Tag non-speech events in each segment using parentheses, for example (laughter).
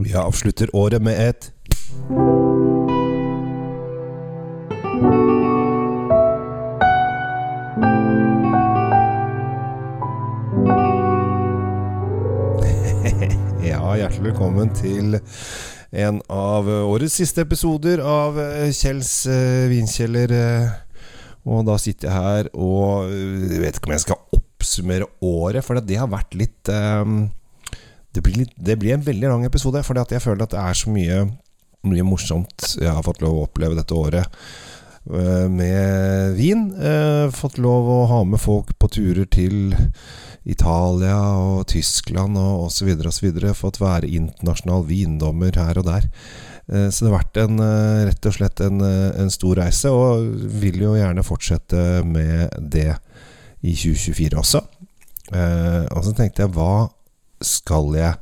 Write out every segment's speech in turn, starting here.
Vi avslutter året med et (laughs) Ja, hjertelig velkommen til en av årets siste episoder av eh, Kjells eh, vinkjeller. eh, Og da sitter jeg her og jeg vet ikke om jeg skal oppsummere året, for det har vært litt eh, det, blir litt det blir en veldig lang episode, at jeg føler at det er så mye, mye morsomt jeg har fått lov å oppleve dette året. eh, Med vin. Eh, Fått lov å ha med folk på turer til Italia og Tyskland og osv. osv. Fått være internasjonal vindommer her og der. Eh, Så det har vært en, rett og slett en, en stor reise, og vil jo gjerne fortsette med det i 2024 også. Og så tenkte jeg, hva skal jeg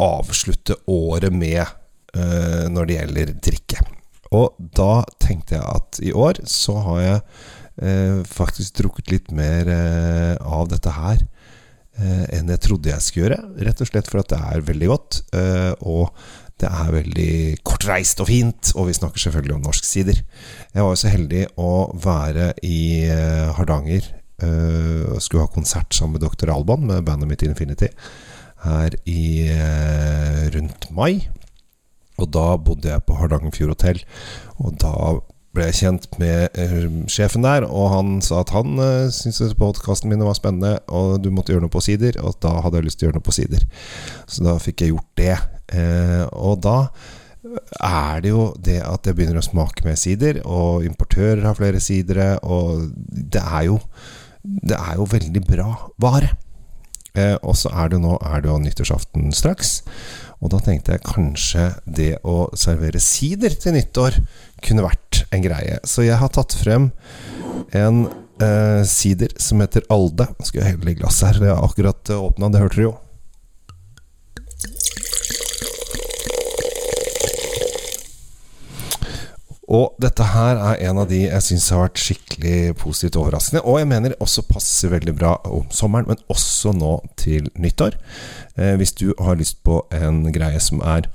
avslutte året med uh, når det gjelder drikke? Og da tenkte jeg at i år så har jeg uh, faktisk drukket litt mer uh, av dette her enn jeg trodde jeg skulle gjøre. Rett og slett for at det er veldig godt, og det er veldig kortreist og fint. Og vi snakker selvfølgelig om norsk sider. Jeg var jo så heldig å være i Hardanger. Og skulle ha konsert sammen med Dr. Alban, med bandet mitt Infinity, her i uh, rundt mai. Og da bodde jeg på Hardangerfjord hotell, og da ble jeg kjent med uh, sjefen der, og han sa at han uh, syntes podkasten min var spennende, og du måtte gjøre noe på sider, og da hadde jeg lyst til å gjøre noe på sider. Så da fikk jeg gjort det. Uh, og da er det jo det at jeg begynner å smake med sider, og importører har flere sidere, og det er jo Det er jo veldig bra vare. Eh, og så er det nå er det jo nyttårsaften straks. Og da tenkte jeg kanskje det å servere sider til nyttår kunne vært en greie. Så jeg har tatt frem en eh, sider som heter Alde. Nå skal jeg helle i glasset her. det har akkurat uh, åpna, det hørte dere jo. Og dette her er en av de jeg syns har vært skikkelig positivt overraskende. Og jeg mener også passer veldig bra om sommeren, men også nå til nyttår. Eh, hvis du har lyst på en greie som er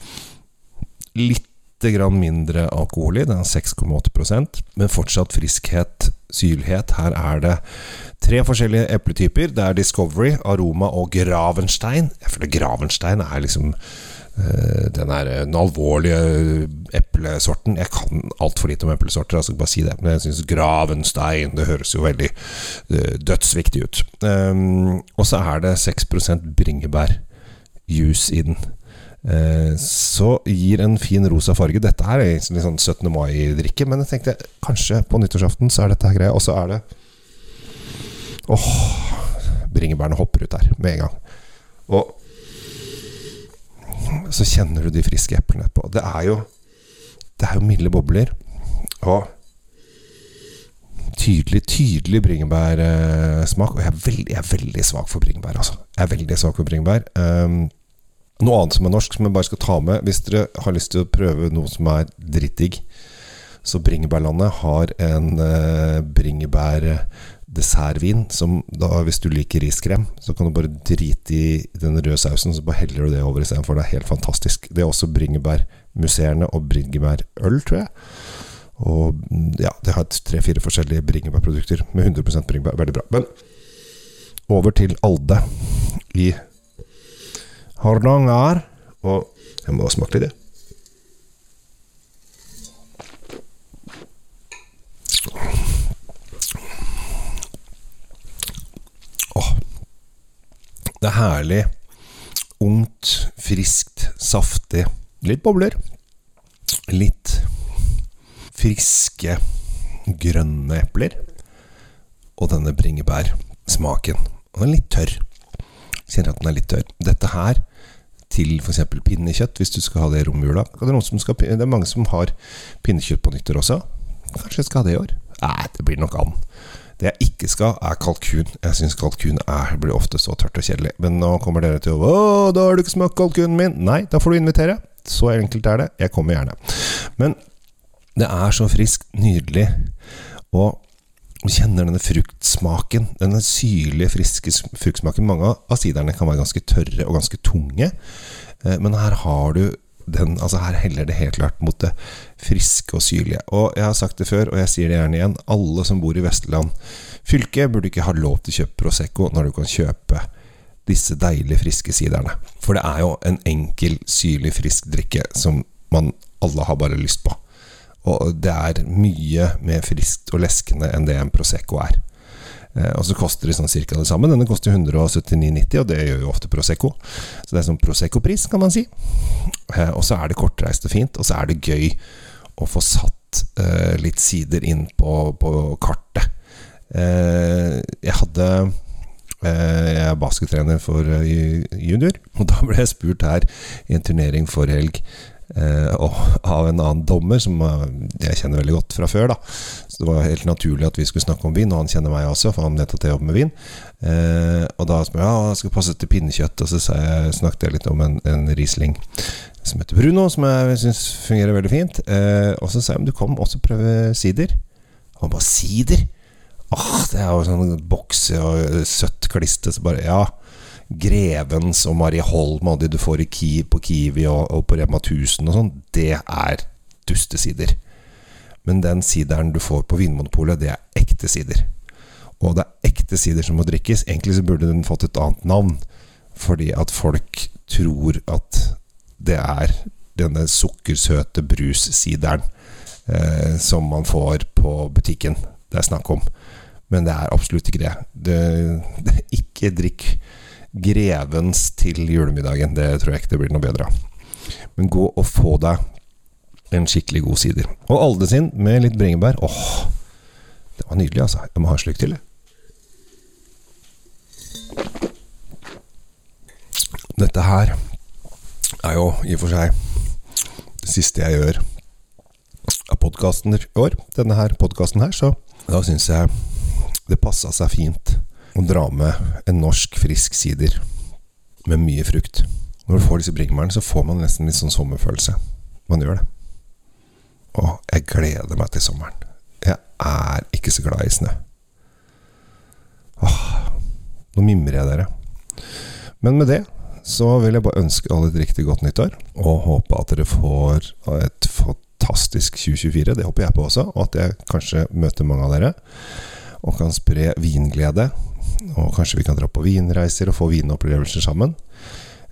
litt grann mindre alkohol i, den er 6,8% men fortsatt friskhet, syrlighet. Her er det tre forskjellige epletyper. Det er Discovery, Aroma og Gravenstein. Jeg føler Gravenstein er liksom den er den alvorlige eplesorten. Jeg kan altfor lite om eplesorter, jeg skal bare si det. Men jeg syns Gravenstein Det høres jo veldig eh, dødsviktig ut. Um, og så er det 6 bringebærjuice i den. Uh, så gir en fin rosa farge. Dette er egentlig sånn 17. mai-drikke, men jeg tenkte kanskje på nyttårsaften så er dette her greia. Og så er det Åh, bringebærene hopper ut der med en gang. Og så kjenner du de friske eplene etterpå. Det er jo Det er jo milde bobler. Og tydelig, tydelig bringebærsmak. Og jeg er, veldig, jeg er veldig svak for bringebær, altså. Jeg er veldig svak for bringebær. Um, noe annet som er norsk, som jeg bare skal ta med hvis dere har lyst til å prøve noe som er drittdigg. Så Bringebærlandet har en uh, bringebærdessertvin som da, hvis du liker riskrem, så kan du bare drite i den røde sausen, så bare heller du det over istedenfor. Det er helt fantastisk. Det er også bringebærmusserende og bringebærøl, tror jeg. Og ja, det har tre-fire forskjellige bringebærprodukter med 100% bringebær. Veldig bra. Men over til Alde i Hardanger. Og jeg må smake litt, jeg. Herlig. Ungt, friskt, saftig. Litt bobler. Litt friske, grønne epler. Og denne bringebærsmaken. Den er litt tørr. Kjenner at den er litt tørr. Dette her til f.eks. pinnekjøtt, hvis du skal ha det i romjula. Det er, skal, det er mange som har pinnekjøtt på nyttår også. Kanskje jeg skal ha det i år? Nei, det blir nok an. Det jeg ikke skal, er kalkun. Jeg syns kalkun er, blir ofte så tørt og kjedelig. Men nå kommer dere til å Å, da har du ikke smakt kalkunen min! Nei, da får du invitere. Så enkelt er det. Jeg kommer gjerne. Men det er så friskt, nydelig. Og du kjenner denne fruktsmaken. Denne syrlige, friske fruktsmaken. Mange av siderne kan være ganske tørre og ganske tunge, eh, men her har du den, altså her heller det helt klart mot det friske og syrlige. Og jeg har sagt det før, og jeg sier det gjerne igjen, alle som bor i Vestland fylke, burde ikke ha lov til å kjøpe Prosecco når du kan kjøpe disse deilige, friske siderne. For det er jo en enkel, syrlig, frisk drikke som man alle har bare lyst på. Og det er mye mer friskt og leskende enn det en Prosecco er. Eh, og så koster det sånn cirka det samme. Denne koster 179,90, og det gjør jo ofte Prosecco. Så det er sånn Prosecco-pris, kan man si. Eh, og så er det kortreist og fint, og så er det gøy å få satt eh, litt sider inn på, på kartet. Eh, jeg hadde eh, jeg er baskettrener for eh, junior, og da ble jeg spurt her i en turnering forrige helg og av en annen dommer som eh, jeg kjenner veldig godt fra før. da Så Det var helt naturlig at vi skulle snakke om vin, og han kjenner meg også, for han vet jobber med vin. Eh, og da spør jeg ja, jeg skal passe til pinnekjøtt, og så jeg, snakket jeg litt om en, en Riesling som heter Bruno, som jeg syns fungerer veldig fint. Eh, og så sa jeg om du kom også prøve sider. Og han bare sider? Åh, det er jo sånn bokse og søtt kliste. Så bare ja. Grevens og Marieholm og de du får Ki, på Kiwi og, og på Rema 1000 og sånn, det er dustesider. Men den sideren du får på Vinmonopolet, det er ekte sider. Og det er ekte sider som må drikkes. Egentlig så burde den fått et annet navn. Fordi at folk tror at det er denne sukkersøte brussideren eh, som man får på butikken det er snakk om. Men det er absolutt ikke det. det, det ikke drikk Grevens til julemiddagen. Det tror jeg ikke det blir noe bedre av. Men gå og få deg en skikkelig god sider. Og Alde sin med litt bringebær. Åh, det var nydelig, altså. Jeg må ha en slurk til, jeg. Dette her er jo i og for seg det siste jeg gjør av podkasten i år. Denne her podkasten her, så da syns jeg det passa seg fint å dra med en norsk, frisk sider med mye frukt. Når du får disse bringebærene, så får man nesten litt sånn sommerfølelse. Man gjør det. Å, jeg gleder meg til sommeren. Jeg er ikke så glad i snø. Åh, nå mimrer jeg dere. Men med det så vil jeg bare ønske alle et riktig godt nyttår, og håpe at dere får et fantastisk 2024. Det håper jeg på også, og at jeg kanskje møter mange av dere og kan spre vinglede og kanskje vi kan dra på vinreiser og få vinopplevelser sammen.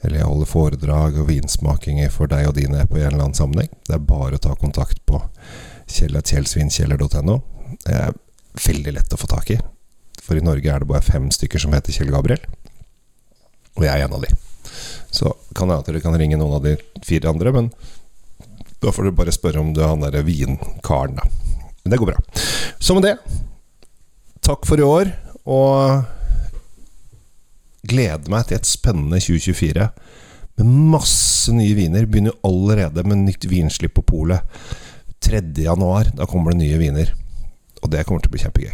Eller jeg holder foredrag og vinsmakinger for deg og dine på en eller annen sammenheng. Det er bare å ta kontakt på kjell.kjellsvinkjeller.no. Det er veldig lett å få tak i. For i Norge er det bare fem stykker som heter Kjell Gabriel. Og jeg er en av de. Så kan jeg at dere kan ringe noen av de fire andre, men da får dere bare spørre om du er han derre vinkaren, da. Men det går bra. Så med det, takk for i år. Og gleder meg til et spennende 2024 med masse nye viner. Begynner allerede med nytt vinslipp på polet. 3.1, da kommer det nye viner. Og det kommer til å bli kjempegøy.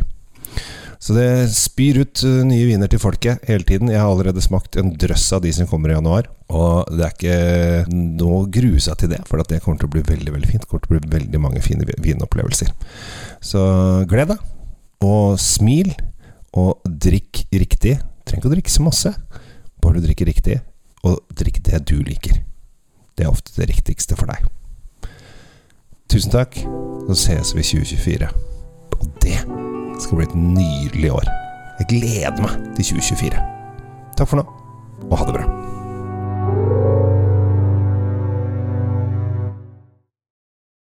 Så det spyr ut eh, nye viner til folket hele tiden. Jeg har allerede smakt en drøss av de som kommer i januar. Og det er ikke noe å grue seg til det, for det kommer til å bli veldig veldig fint. Det kommer til å bli veldig mange fine vinopplevelser. Så gled deg, og smil. Og drikk riktig. Trenger ikke å drikke så masse, bare du drikker riktig. Og drikk det du liker. Det er ofte det riktigste for deg. Tusen takk, så ses vi i 2024. Og det skal bli et nydelig år. Jeg gleder meg til 2024. Takk for nå, og ha det bra.